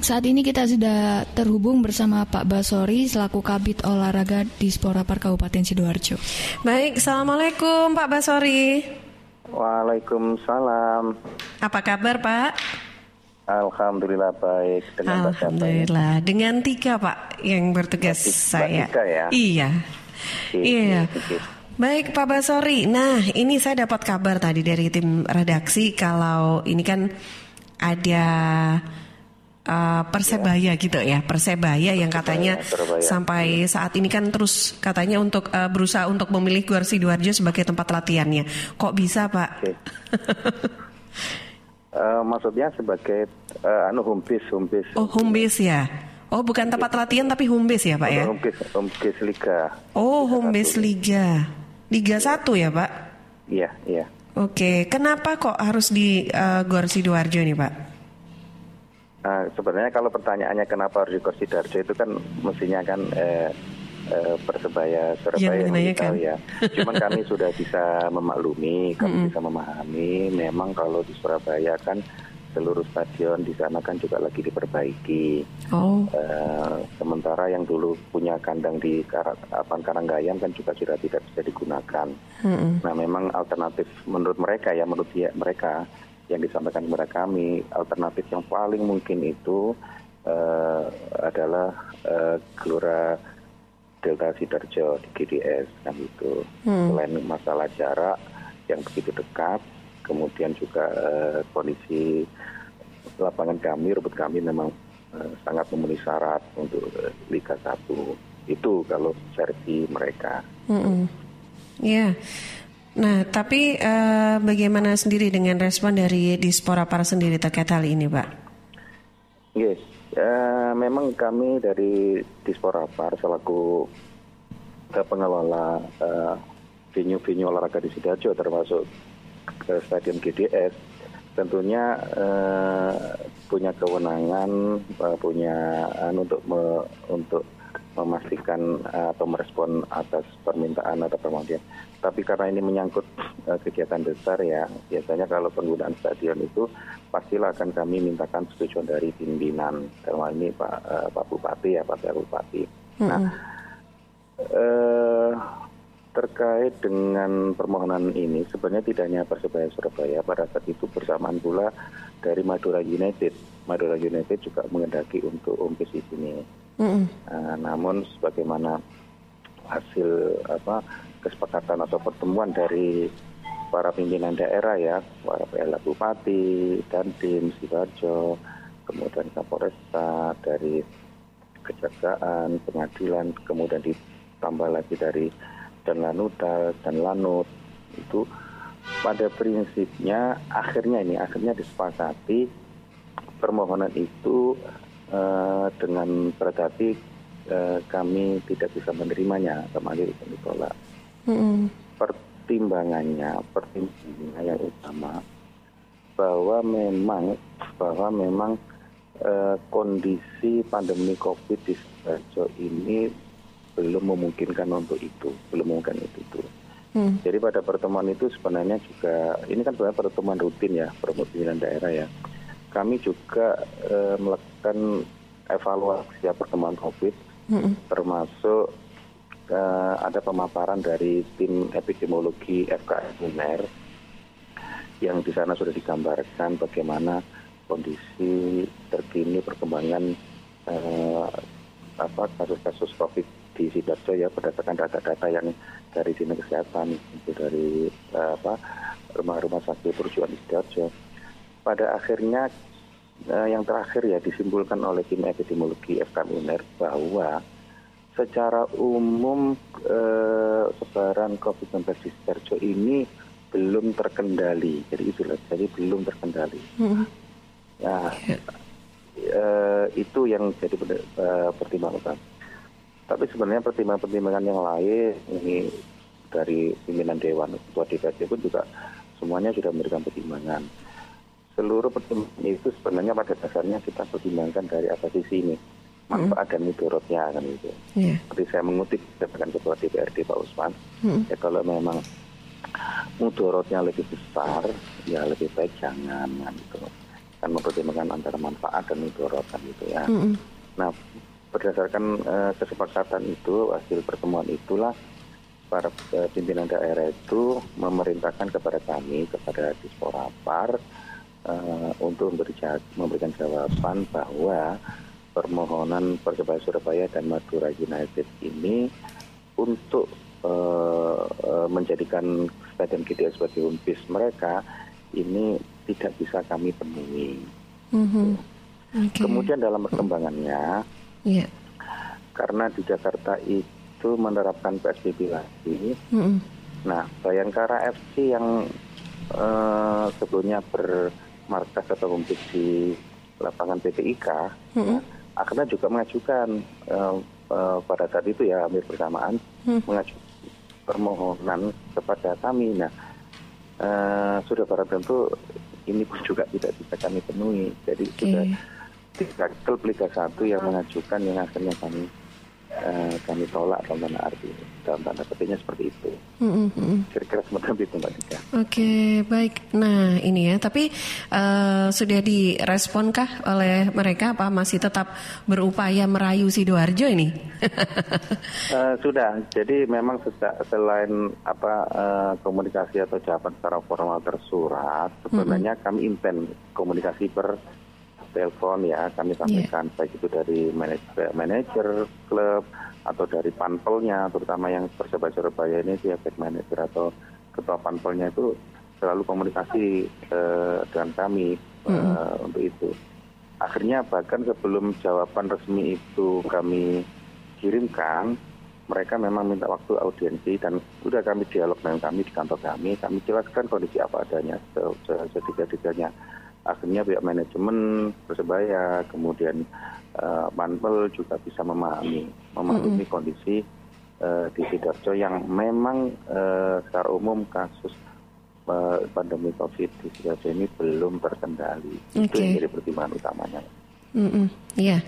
Saat ini kita sudah terhubung bersama Pak Basori selaku Kabit Olahraga di Spora Park Kabupaten Sidoarjo. Baik, Assalamualaikum Pak Basori. Waalaikumsalam. Apa kabar Pak? Alhamdulillah baik. Dengan Alhamdulillah. Ya? Dengan tiga Pak yang bertugas Batik, saya. Tiga ya? Iya. iya. Baik Pak Basori. Nah ini saya dapat kabar tadi dari tim redaksi kalau ini kan ada uh, persebaya gitu ya. Persebaya yang katanya persebaya. sampai saat ini kan terus katanya untuk uh, berusaha untuk memilih Gor Sidoarjo sebagai tempat latihannya. Kok bisa pak? Okay. uh, maksudnya sebagai uh, anu humbis humbis. Oh humbis ya? Oh bukan tempat latihan tapi humbis ya pak ya? Humbis humbis liga. Oh humbis liga. Liga satu ya pak? Iya iya. Oke, kenapa kok harus di uh, Gor Sidoarjo nih Pak? Nah, sebenarnya kalau pertanyaannya kenapa harus di Gor Sidoarjo itu kan mestinya kan eh, eh, persebaya Surabaya yang tahu ya. Cuman kami sudah bisa memaklumi, kami mm -hmm. bisa memahami. Memang kalau di Surabaya kan seluruh stadion di sana kan juga lagi diperbaiki. Oh. Uh, sementara yang dulu punya kandang di Apang Karanggayam kan juga sudah tidak bisa digunakan. Mm-hmm. Nah, memang alternatif menurut mereka ya, menurut ya, mereka yang disampaikan kepada kami, alternatif yang paling mungkin itu uh, adalah uh, Gelora Delta Sidoarjo di GDS kan itu. Mm. Selain masalah jarak yang begitu dekat, kemudian juga uh, kondisi lapangan kami, rumput kami memang uh, sangat memenuhi syarat untuk uh, Liga 1. Itu kalau versi mereka. Mm -mm. Ya. Nah, tapi uh, bagaimana sendiri dengan respon dari Dispora Par sendiri terkait hal ini, Pak? Yes, uh, memang kami dari Dispora Par selaku pengelola uh, venue-venue olahraga di Sidoarjo termasuk ke Stadion GDS tentunya uh, punya kewenangan uh, punya uh, untuk me, untuk memastikan uh, atau merespon atas permintaan atau permohonan. Tapi karena ini menyangkut uh, kegiatan besar ya, biasanya kalau penggunaan stadion itu pastilah akan kami mintakan setujuan dari pimpinan, dalam ini Pak uh, Pak Bupati ya Pak Bupati. Mm -hmm. Nah, uh, terkait dengan permohonan ini sebenarnya tidak hanya Persebaya Surabaya pada saat itu bersamaan pula dari Madura United. Madura United juga mengendaki untuk umpis di sini. Mm -hmm. uh, namun sebagaimana hasil apa kesepakatan atau pertemuan dari para pimpinan daerah ya, para PLA Bupati, dan tim Sidoarjo, kemudian Kapolresta dari Kejaksaan, Pengadilan, kemudian ditambah lagi dari dan Lanuta dan Lanut itu pada prinsipnya akhirnya ini akhirnya disepakati permohonan itu uh, dengan berdati uh, kami tidak bisa menerimanya kembali ditolak. Mm-hmm. Pertimbangannya, pertimbangannya yang utama bahwa memang bahwa memang uh, kondisi pandemi COVID di Sidoarjo ini belum memungkinkan untuk itu, belum memungkinkan itu. itu. Hmm. Jadi pada pertemuan itu sebenarnya juga ini kan sebenarnya pertemuan rutin ya pertemuan daerah ya. Kami juga e, melakukan evaluasi ya pertemuan COVID, hmm. termasuk e, ada pemaparan dari tim epidemiologi FKS UNER yang di sana sudah digambarkan bagaimana kondisi terkini perkembangan e, apa kasus-kasus COVID di Sidoarjo ya berdasarkan data-data yang dari dinas kesehatan itu dari uh, apa rumah-rumah sakit perujukan di Sidoarjo. Pada akhirnya uh, yang terakhir ya disimpulkan oleh tim epidemiologi FK UNER bahwa secara umum uh, sebaran COVID-19 di Sidoarjo ini belum terkendali. Jadi itu jadi belum terkendali. Hmm. Nah, uh, itu yang jadi uh, pertimbangan tapi sebenarnya pertimbangan-pertimbangan yang lain ini dari pimpinan Dewan Ketua DPRD pun juga semuanya sudah memberikan pertimbangan. Seluruh pertimbangan itu sebenarnya pada dasarnya kita pertimbangkan dari apa sisi ini manfaat mm. dan mudorotnya kan itu. Yeah. Seperti saya mengutip dengan Ketua DPRD Pak Usman, mm. ya kalau memang mudorotnya lebih besar, ya lebih baik jangan kan itu. kan mempertimbangkan antara manfaat dan mudorotan gitu ya. Mm -hmm. Nah berdasarkan uh, kesepakatan itu hasil pertemuan itulah para uh, pimpinan daerah itu memerintahkan kepada kami kepada Dispora Par uh, untuk memberi, memberikan jawaban bahwa permohonan Persebaya Surabaya dan Madura United ini untuk uh, uh, menjadikan Stadion GDS sebagai home mereka ini tidak bisa kami penuhi. Mm-hmm. Okay. Kemudian dalam perkembangannya, yeah. karena di Jakarta itu menerapkan PSBB lagi, mm-hmm. nah Bayangkara FC yang uh, sebelumnya bermarkas atau kompetisi di lapangan PTIK, mm-hmm. ya, akhirnya juga mengajukan uh, uh, pada saat itu ya hampir bersamaan mm-hmm. mengajukan permohonan kepada kami. Nah, uh, sudah para tentu ini pun juga tidak bisa kami penuhi. Jadi okay. sudah tiga klub Liga 1 yang mengajukan yang akhirnya kami uh, kami tolak dalam tanda arti dalam tanda petiknya seperti itu. Mm-hmm. Kira-kira semacam itu Mbak Dika. Oke okay, baik. Nah ini ya, tapi uh, sudah diresponkah oleh mereka apa masih tetap berupaya merayu sidoarjo ini? uh, sudah. Jadi memang selain apa uh, komunikasi atau jawaban secara formal tersurat, sebenarnya mm-hmm. kami intent komunikasi per telepon ya kami iya. sampaikan yeah. baik itu dari manajer, manajer klub atau dari panpelnya terutama yang Persebaya Surabaya ini dia back manager atau ketua panpelnya itu selalu komunikasi uh, dengan kami uh, mm. untuk itu. Akhirnya bahkan sebelum jawaban resmi itu kami kirimkan, mereka memang minta waktu audiensi dan sudah kami dialog dengan kami di kantor kami, kami jelaskan kondisi apa adanya setidak-tidaknya akhirnya pihak manajemen persebaya kemudian uh, manpel juga bisa memahami memahami mm -hmm. kondisi uh, di sidoarjo yang memang uh, secara umum kasus uh, pandemi covid di sidoarjo ini belum terkendali okay. itu yang jadi pertimbangan utamanya. Mm -hmm. Yeah.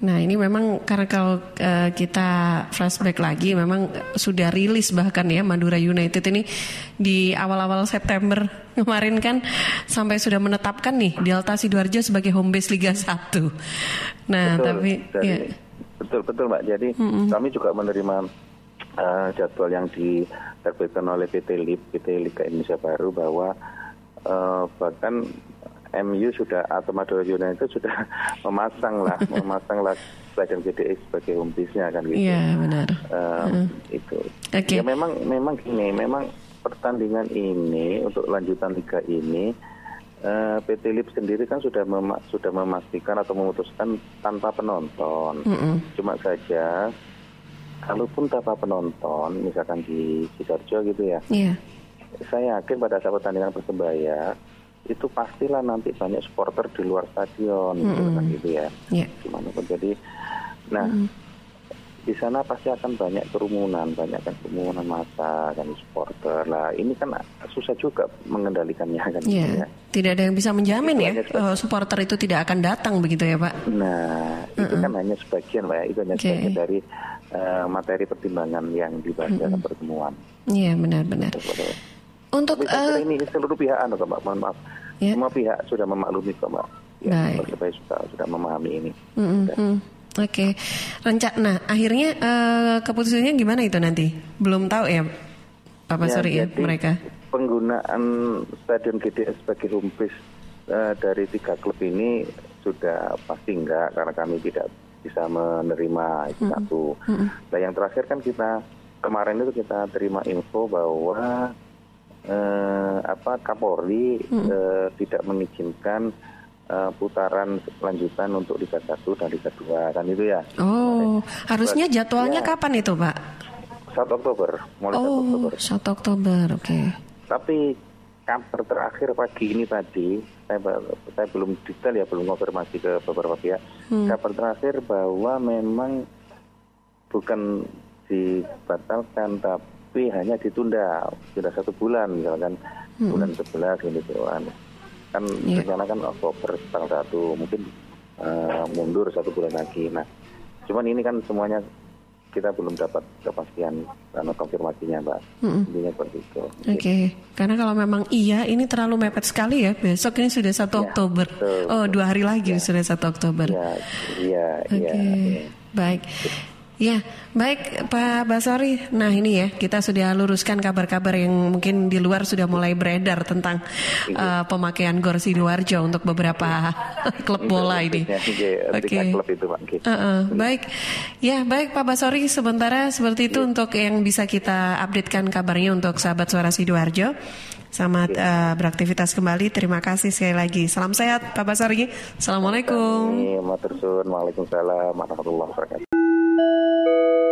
Nah ini memang karena kalau uh, kita flashback lagi memang sudah rilis bahkan ya Madura United ini di awal-awal September kemarin kan sampai sudah menetapkan nih Delta Sidoarjo sebagai home base Liga 1. Nah betul, tapi jadi, ya. betul betul mbak. Jadi mm -hmm. kami juga menerima uh, jadwal yang diterbitkan oleh PT LIP PT Liga Indonesia Baru bahwa uh, bahkan MU sudah atau Madura United sudah memasang lah memasang lah Stadion GDX sebagai home base-nya kan gitu. Iya benar. Uh, uh. Itu. Okay. Ya memang memang gini, memang pertandingan ini untuk lanjutan liga ini uh, eh, PT LIP sendiri kan sudah mem sudah memastikan atau memutuskan tanpa penonton. Mm. Cuma saja kalaupun tanpa penonton, misalkan di Sidoarjo gitu ya. Yeah. Saya yakin pada saat pertandingan persebaya itu pastilah nanti banyak supporter di luar stadion mm -hmm. kan gitu ya yeah. gimana pun jadi nah mm -hmm. di sana pasti akan banyak kerumunan banyak kan kerumunan massa dan supporter lah ini kan susah juga mengendalikannya kan yeah. gitu ya tidak ada yang bisa menjamin itu ya uh, supporter itu tidak akan datang begitu ya pak nah mm -hmm. itu kan hanya sebagian pak ya itu hanya okay. sebagian dari uh, materi pertimbangan yang dibahas mm -hmm. pertemuan iya yeah, benar-benar untuk uh, ini seluruh pihak anu Mbak, mohon maaf. Ya. Semua pihak sudah memaklumi kok Mbak. Ya, Persebaya sudah sudah memahami ini. Mm -hmm. Oke, okay. rencana. Nah, akhirnya uh, keputusannya gimana itu nanti? Belum tahu ya, Pak ya, sorry ya mereka. Penggunaan Stadion GDS sebagai home base uh, dari tiga klub ini sudah pasti enggak karena kami tidak bisa menerima itu mm -hmm. satu. Mm -hmm. Nah, yang terakhir kan kita kemarin itu kita terima info bahwa eh, apa Kapolri hmm. eh, tidak mengizinkan eh, putaran lanjutan untuk Liga 1 dan Liga 2 kan itu ya. Oh, harusnya jadwalnya ya, kapan itu, Pak? 1 Oktober, mulai oh, 1 Oktober. 1 Oktober, oke. Okay. Tapi kabar terakhir pagi ini tadi, saya, saya belum detail ya, belum konfirmasi ke beberapa pihak. Hmm. Kabar terakhir bahwa memang bukan dibatalkan tapi tapi hanya ditunda sudah satu bulan misalkan hmm. bulan 11 gitu kan kan yeah. rencana kan Oktober tanggal satu mungkin uh, mundur satu bulan lagi nah cuman ini kan semuanya kita belum dapat kepastian karena konfirmasinya mbak mm-hmm. intinya seperti itu oke okay. karena kalau memang iya ini terlalu mepet sekali ya besok ini sudah satu ya, Oktober betul, oh dua hari lagi ya. sudah satu Oktober iya iya oke okay. ya. baik Ya, baik Pak Basori. Nah ini ya, kita sudah luruskan kabar-kabar yang mungkin di luar sudah mulai beredar tentang uh, pemakaian Gor Sidoarjo untuk beberapa klub bola ini. Oke. Okay. Uh -uh, baik, ya baik Pak Basori. Sementara seperti itu untuk yang bisa kita updatekan kabarnya untuk sahabat suara Sidoarjo. Selamat uh, beraktivitas kembali. Terima kasih sekali lagi. Salam sehat Pak Basori. Assalamualaikum. Waalaikumsalam warahmatullahi wabarakatuh. Música